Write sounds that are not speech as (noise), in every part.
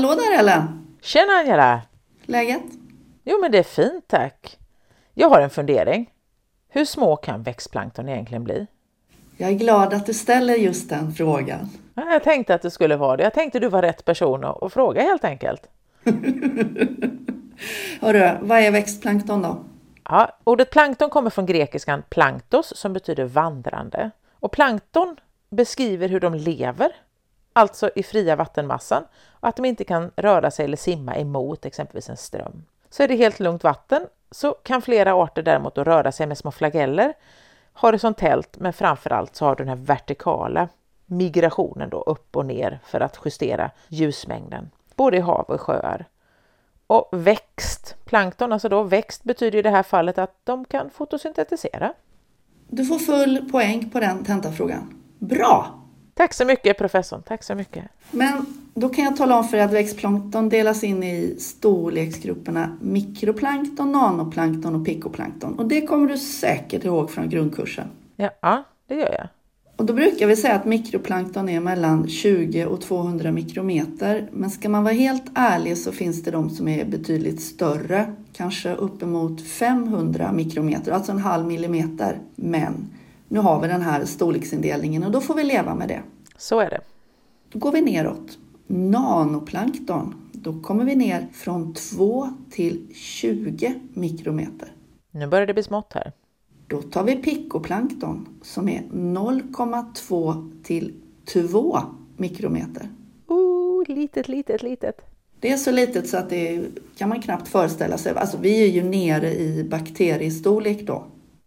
Hallå där Ellen! Tjena Angela! Läget? Jo men det är fint tack. Jag har en fundering. Hur små kan växtplankton egentligen bli? Jag är glad att du ställer just den frågan. Ja, Jag tänkte att det skulle vara det. Jag tänkte du var rätt person att att fråga helt enkelt. (laughs) Hörru, vad är växtplankton då? Ja, ordet plankton kommer från grekiskan planktos som betyder vandrande. Och plankton beskriver hur de lever, alltså i fria vattenmassan, och att de inte kan röra sig eller simma emot exempelvis en ström. Så är det helt lugnt vatten så kan flera arter däremot då röra sig med små flageller horisontellt, men framför allt så har du den här vertikala migrationen då upp och ner för att justera ljusmängden, både i hav och sjöar. Och växt, plankton, alltså då växt betyder i det här fallet att de kan fotosyntetisera. Du får full poäng på den tentafrågan. Bra! Tack så mycket professorn, tack så mycket. Men då kan jag tala om för er att växtplankton delas in i storleksgrupperna mikroplankton, nanoplankton och pikoplankton. Och det kommer du säkert ihåg från grundkursen. Ja, det gör jag. Och då brukar vi säga att mikroplankton är mellan 20 och 200 mikrometer. Men ska man vara helt ärlig så finns det de som är betydligt större, kanske uppemot 500 mikrometer, alltså en halv millimeter. Men nu har vi den här storleksindelningen och då får vi leva med det. Så är det. Då går vi neråt. Nanoplankton, då kommer vi ner från 2 till 20 mikrometer. Nu börjar det bli smått här. Då tar vi pikoplankton som är 0,2 till 2 mikrometer. Oh, litet, litet, litet. Det är så litet så att det kan man knappt föreställa sig. Alltså vi är ju nere i bakteriestorlek då.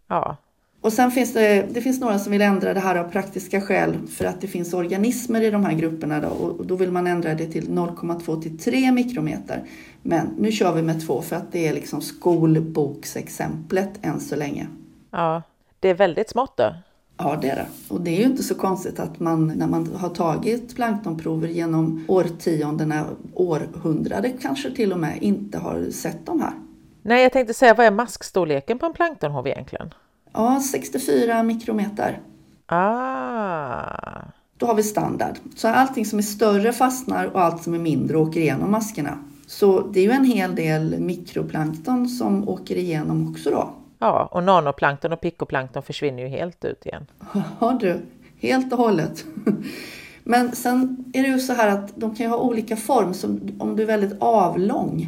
Ja, Och sen finns det, det finns några som vill ändra det här av praktiska skäl för att det finns organismer i de här grupperna då, och då vill man ändra det till 0,2 till 3 mikrometer. Men nu kör vi med 2 för att det är liksom skolboksexemplet än så länge. ja. Det är väldigt smått då. Ja, det är det. Och det är ju inte så konstigt att man när man har tagit planktonprover genom årtiondena, århundrade kanske till och med, inte har sett de här. Nej, jag tänkte säga, vad är maskstorleken på en planktonhov egentligen? Ja, 64 mikrometer. Ah, Då har vi standard. Så allting som är större fastnar och allt som är mindre åker igenom maskerna. Så det är ju en hel del mikroplankton som åker igenom också då. ja, och nanoplankton och pikoplankton försvinner ju helt ut igen. (laughs) Ja du, helt och hållet. (laughs) Men sen är det ju så här att de kan ju ha olika form. Så om du är väldigt avlång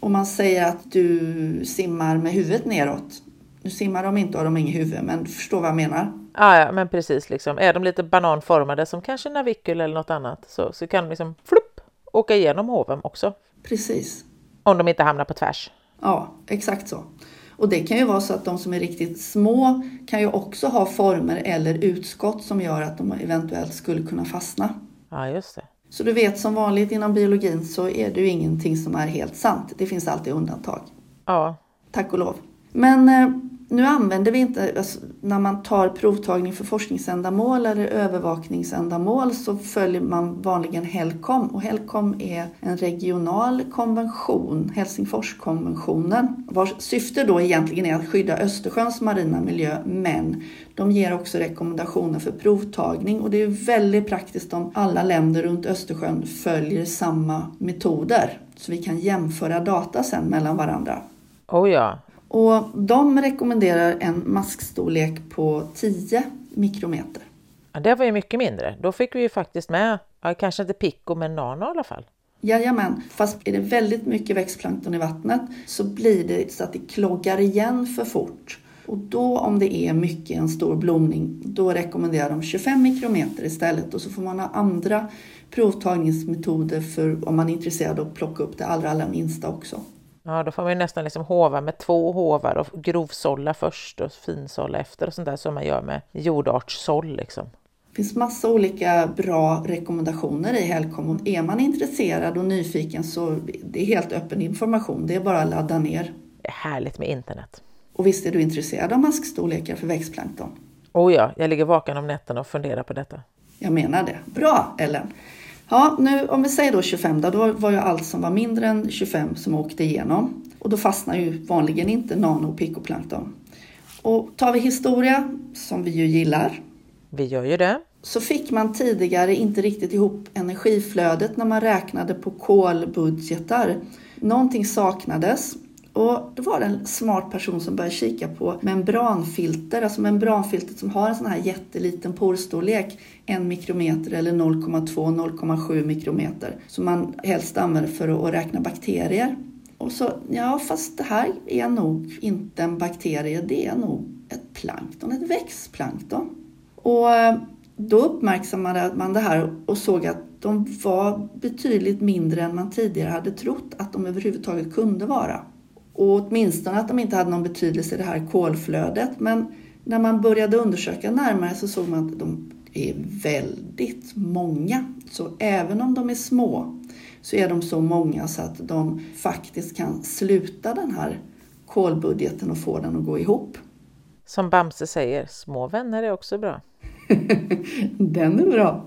och man säger att du simmar med huvudet neråt. Nu simmar de inte och de har inget huvud, men du förstår vad jag menar. Ah, ja, men precis liksom. Är de lite bananformade som kanske navikel eller något annat så, så kan de liksom flupp åka igenom hoven också. Precis. Om de inte hamnar på tvärs. Ja, exakt så. Och det kan ju vara så att de som är riktigt små kan ju också ha former eller utskott som gör att de eventuellt skulle kunna fastna. Ja, just det. Så du vet, som vanligt inom biologin så är det ju ingenting som är helt sant. Det finns alltid undantag. Ja, Tack och lov. Men eh, nu använder vi inte, alltså, när man tar provtagning för forskningsändamål eller övervakningsändamål så följer man vanligen HELCOM och HELCOM är en regional konvention, Helsingforskonventionen, vars syfte då egentligen är att skydda Östersjöns marina miljö men de ger också rekommendationer för provtagning och det är väldigt praktiskt om alla länder runt Östersjön följer samma metoder så vi kan jämföra data sen mellan varandra. oh ja. Och de rekommenderar en maskstorlek på 10 mikrometer. ja. Det var ju mycket mindre. Då fick vi ju faktiskt med, ja, kanske inte pico men nano i alla fall. Jajamän, fast är det väldigt mycket växtplankton i vattnet så blir det så att det kloggar igen för fort. Och då om det är mycket en stor blomning, då rekommenderar de 25 mikrometer istället och så får man ha andra provtagningsmetoder för om man är intresserad av att plocka upp det allra, allra minsta också. Ja, då får man ju nästan liksom hova med två hovar och grovsålla först och finsålla efter och sånt där som man gör med jordartssåll liksom. Det finns massa olika bra rekommendationer i Helcom är man intresserad och nyfiken så det är helt öppen information. Det är bara att ladda ner. Det är härligt med internet. Och visst är du intresserad av maskstorlekar för växtplankton? Oh ja, jag ligger vaken om nätterna och funderar på detta. Jag menar det. Bra Ellen! Ja, nu om vi säger då 25 då, då var ju allt som var mindre än 25 som åkte igenom. Och då fastnar ju vanligen inte nano och pikoplankton. Och tar vi historia, som vi ju gillar, Vi gör ju det. så fick man tidigare inte riktigt ihop energiflödet när man räknade på kolbudgetar. Någonting saknades och då var det en smart person som började kika på membranfilter, alltså membranfilter som har en sån här jätteliten porstorlek, en mikrometer eller 0,2-0,7 mikrometer, som man helst använder för att räkna bakterier. Och så, ja fast det här är nog inte en bakterie, det är nog ett plankton, ett växtplankton. Och eh, då uppmärksammade man det här och såg att de var betydligt mindre än man tidigare hade trott att de överhuvudtaget kunde vara. Och åtminstone att de inte hade någon betydelse i det här kolflödet. Men när man började undersöka närmare så såg man att de är väldigt många. Så även om de är små så är de så många så att de faktiskt kan sluta den här kolbudgeten och få den att gå ihop. Som Bamse säger, små vänner är också bra. (laughs) den är bra.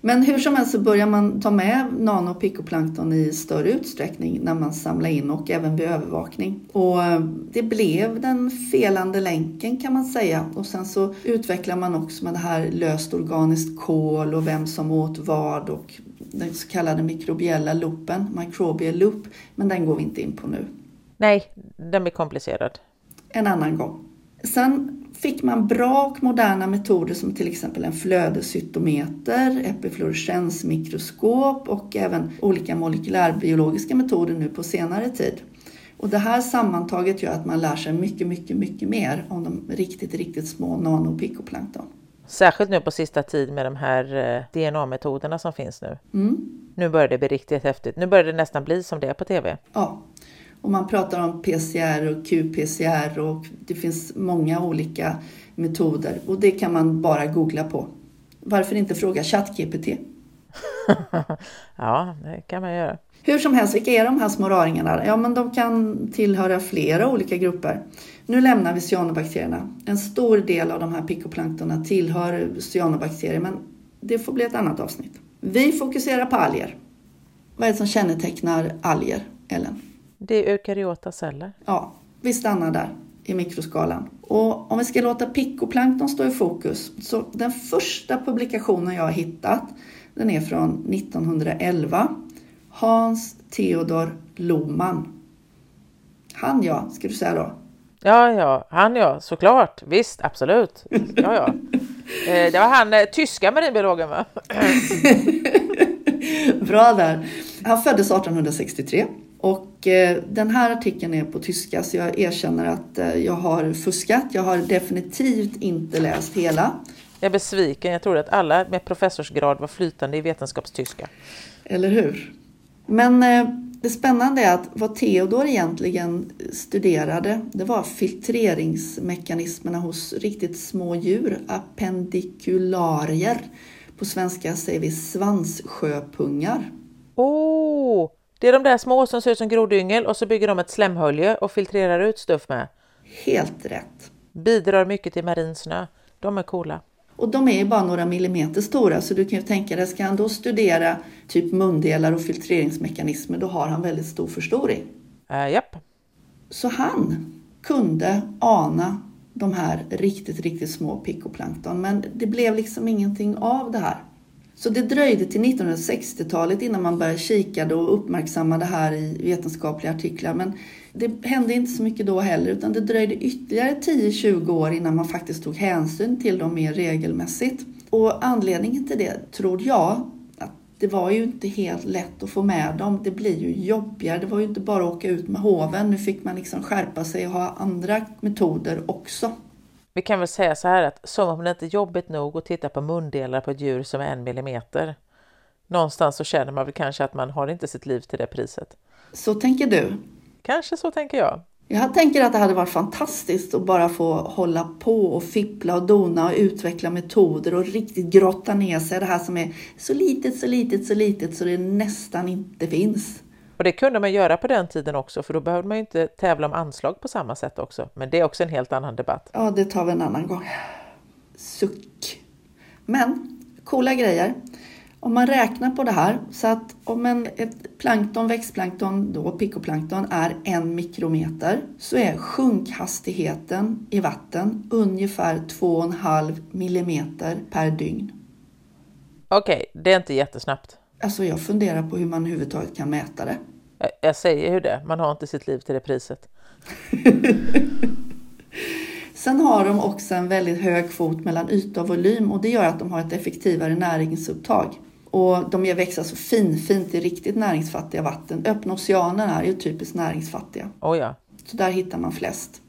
Men hur som helst så börjar man ta med nano och i större utsträckning när man samlar in och även vid övervakning. Och eh, det blev den felande länken kan man säga. Och sen så utvecklar man också med det här löst organiskt kol och vem som åt vad och den så kallade mikrobiella loopen, microbial loop. Men den går vi inte in på nu. Nej, den blir komplicerad. En annan gång. Sen fick man bra och moderna metoder som till exempel en flödescytometer, epifluorescensmikroskop och även olika molekylärbiologiska metoder nu på senare tid. Och det här sammantaget gör att man lär sig mycket, mycket, mycket mer om de riktigt, riktigt små nano och picoplankton. Särskilt nu på sista tid med de här eh, DNA-metoderna som finns nu. Mm. Nu börjar det bli riktigt häftigt. Nu börjar det nästan bli som det är på TV. Ja, och man pratar om PCR och qPCR och det finns många olika metoder och det kan man bara googla på. Varför inte fråga ChatGPT? (laughs) ja, det kan man göra. Hur som helst, vilka är de här små raringarna? Ja, men de kan tillhöra flera olika grupper. Nu lämnar vi cyanobakterierna. En stor del av de här picoplanktorna tillhör cyanobakterier, men det får bli ett annat avsnitt. Vi fokuserar på alger. Vad är det som kännetecknar alger, Ellen? Det är eukaryota celler. Ja, vi stannar där i mikroskalan. Och om vi ska låta pikoplankton stå i fokus, så den första publikationen jag har hittat, den är från 1911. Hans Theodor Lohmann. Han ja, ska du säga då? Ja, ja, han ja, såklart. Visst, absolut. Ja, ja. (laughs) Eh, det var han eh, tyska marinbiologen va? (laughs) Bra där. Han föddes 1863 och eh, den här artikeln är på tyska så jag erkänner att eh, jag har fuskat. Jag har definitivt inte läst hela. Jag är besviken. Jag trodde att alla med professorsgrad var flytande i vetenskapstyska. Eller hur? Men eh, det spännande är att vad Theodor egentligen studerade, det var filtreringsmekanismerna hos riktigt små djur, appendikularier. På svenska säger vi svanssjöpungar. Åh, oh, det är de där små som ser ut som grodyngel och så bygger de ett slemhölje och filtrerar ut stuff med. Helt rätt. Bidrar mycket till marin snö. De är coola. Och de är bara några millimeter stora så du kan ju tänka dig, ska han då studera typ mundelar och filtreringsmekanismer då har han väldigt stor förstoring. Uh, japp. Så han kunde ana de här riktigt, riktigt små pikoplankton men det blev liksom ingenting av det här. Så det dröjde till 1960-talet innan man började kika och uppmärksamma det här i vetenskapliga artiklar. Men det hände inte så mycket då heller utan det dröjde ytterligare 10-20 år innan man faktiskt tog hänsyn till dem mer regelmässigt. Och anledningen till det tror jag att det var ju inte helt lätt att få med dem. Det blir ju jobbigare. Det var ju inte bara att åka ut med hoven. Nu fick man liksom skärpa sig och ha andra metoder också. Vi kan väl säga så här att som om det inte är jobbigt nog att titta på mundelar på ett djur som är en millimeter. Någonstans så känner man väl kanske att man har inte sitt liv till det priset. Så tänker du? Kanske så tänker jag. Jag tänker att det hade varit fantastiskt att bara få hålla på och fippla och dona och utveckla metoder och riktigt grotta ner sig i det här som är så litet, så litet, så litet så det nästan inte finns. Och det kunde man göra på den tiden också, för då behövde man inte tävla om anslag på samma sätt också. Men det är också en helt annan debatt. Ja, det tar vi en annan gång. Suck. Men, coola grejer. Om man räknar på det här så att om en, ett plankton, växtplankton, då pikoplankton, är en mikrometer så är sjunkhastigheten i vatten ungefär 2,5 millimeter per dygn. Okej, det är inte jättesnabbt. Alltså jag funderar på hur man överhuvudtaget kan mäta det. Jag- säger ju det, man har inte sitt liv till det priset. (laughs) Sen har de också en väldigt hög kvot mellan yta och volym och det gör att de har ett effektivare näringsupptag. Och de ger växa så finfint i riktigt näringsfattiga vatten. Öppna oceaner är ju typiskt näringsfattiga. Oh ja. Så där hittar man flest.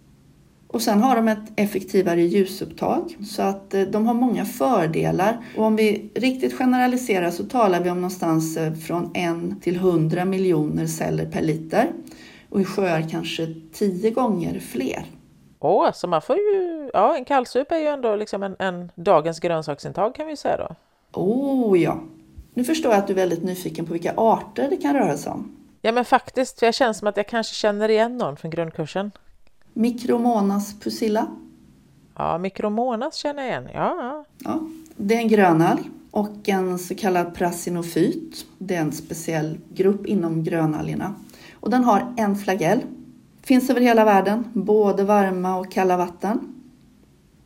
Och sen har de ett effektivare ljusupptag så att eh, de har många fördelar. Och om vi riktigt generaliserar så talar vi om någonstans eh, från 1 till 100 miljoner celler per liter. Och i sjöar kanske 10 gånger fler. Åh, så man får ju... Ja, en kallsup är ju ändå liksom en, en dagens grönsaksintag kan vi säga då. Oh ja! Nu förstår jag att du är väldigt nyfiken på vilka arter det kan röra sig om. Ja, men faktiskt, för jag känner som att jag kanske känner igen någon från grundkursen. Micromonas pusilla. Ja, mikromonas känner jag igen. Ja. Ja, det är en grönalg och en så kallad prasinofyt. Det är en speciell grupp inom grönalgerna. Och den har en flagell. Finns över hela världen, både varma och kalla vatten.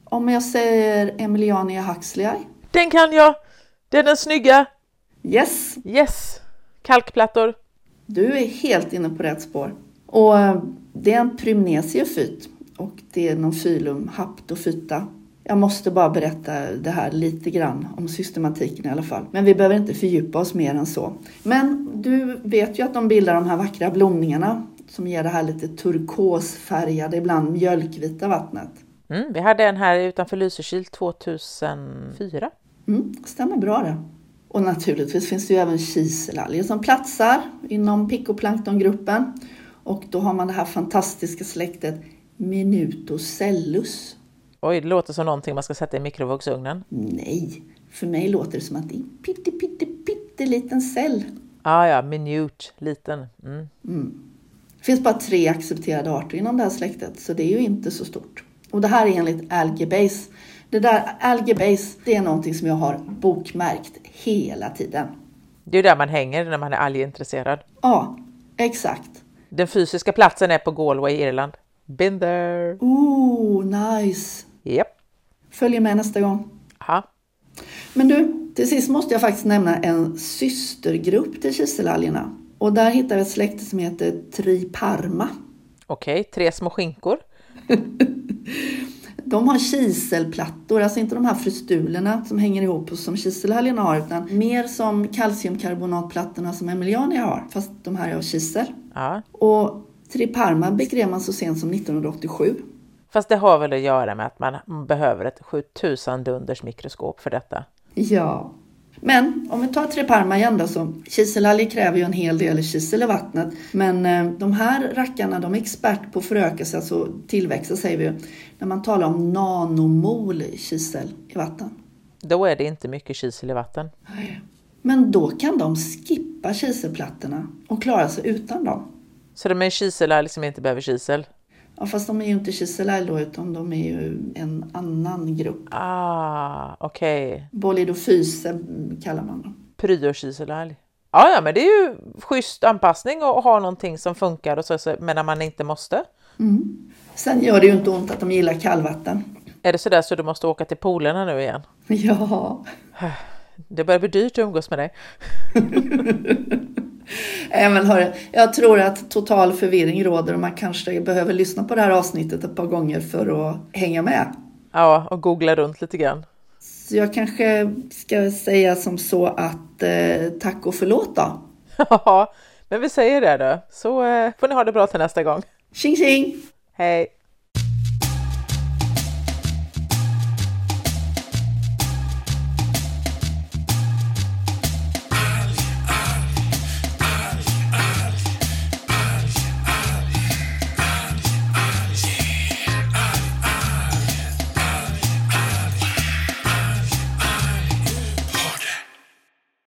Om jag säger Emiliania huxleyi. Den kan jag! Det är den snygga! Yes, Yes! Kalkplattor. du är helt inne på rätt spår. Och det är en prymnesiofyt och det är nonfilum haptofyta. Jag måste bara berätta det här lite grann om systematiken i alla fall. Men vi behöver inte fördjupa oss mer än så. Men du vet ju att de bildar de här vackra blomningarna som ger det här lite turkosfärgade, ibland mjölkvita vattnet. Mm, vi hade en här utanför Lysekil 2004. Mm, stämmer bra det. Och naturligtvis finns det ju även kiselalger som platsar inom pickoplanktongruppen. Och då har man det här fantastiska släktet Minutocellus. Oj, det låter som någonting man ska sätta i mikrovågsugnen. Nej, för mig låter det som att det är en pytte, pytte, pytteliten cell. Ah, ja, minute, liten. Mm. Det finns bara tre accepterade arter inom det här släktet, så det är ju inte så stort. Och det här är enligt Algebase. Det där Algebase, det är någonting som jag har bokmärkt hela tiden. Det är där man hänger när man är algintresserad. Ja, exakt. Den fysiska platsen är på Galway, Irland. Been there! Ooh, nice. Japp. Följer med nästa gång. Aha. Men du, till sist måste jag faktiskt nämna en systergrupp till kiselalgerna. Och där hittar vi ett släkte som heter Triparma. Okej, tre små skinkor. (laughs) De har kiselplattor, alltså inte de här frustulerna som hänger ihop och som kiselalgerna har, utan mer som kalciumkarbonatplattorna som Emiliania har, fast de här är av kisel. Ja. Och Triparma beskrev man så sent som 1987. Fast det har väl att göra med att man behöver ett 7000 dunders mikroskop för detta. Ja. Men om vi tar Triparma igen då så kiselalger kräver ju en hel del kisel i vattnet. Men eh, de här rackarna de är expert på förökelse, alltså tillväxa säger vi ju, när man talar om nanomol kisel i vatten. Då är det inte mycket kisel i vatten. Men då kan de skippa kiselplattorna och klara sig utan dem. Så de är kiselalg som inte behöver kisel. Ja, fast de är ju inte kiselalg då, utan de är ju en annan grupp. Ah, okej. Bolidophyse kallar man dem. Pryokiselalg. Ja, ja, men det är ju schysst anpassning att ha någonting som funkar och så, men när man inte måste. Sen gör det ju inte ont att de gillar kallvatten. Är det sådär så du måste åka till polerna nu igen? (laughs) Ja, (sighs) Det börjar bli dyrt att umgås med dig. Nej, men hörru, jag tror att total förvirring råder och man kanske behöver lyssna på det här avsnittet ett par gånger för att hänga med. Ja, och googla runt lite grann. Så jag kanske ska säga som så att eh, tack och förlåt då. (laughs) Ja, men vi säger det då. Så eh, får ni ha det bra till nästa gång. Tjing tjing! Hej!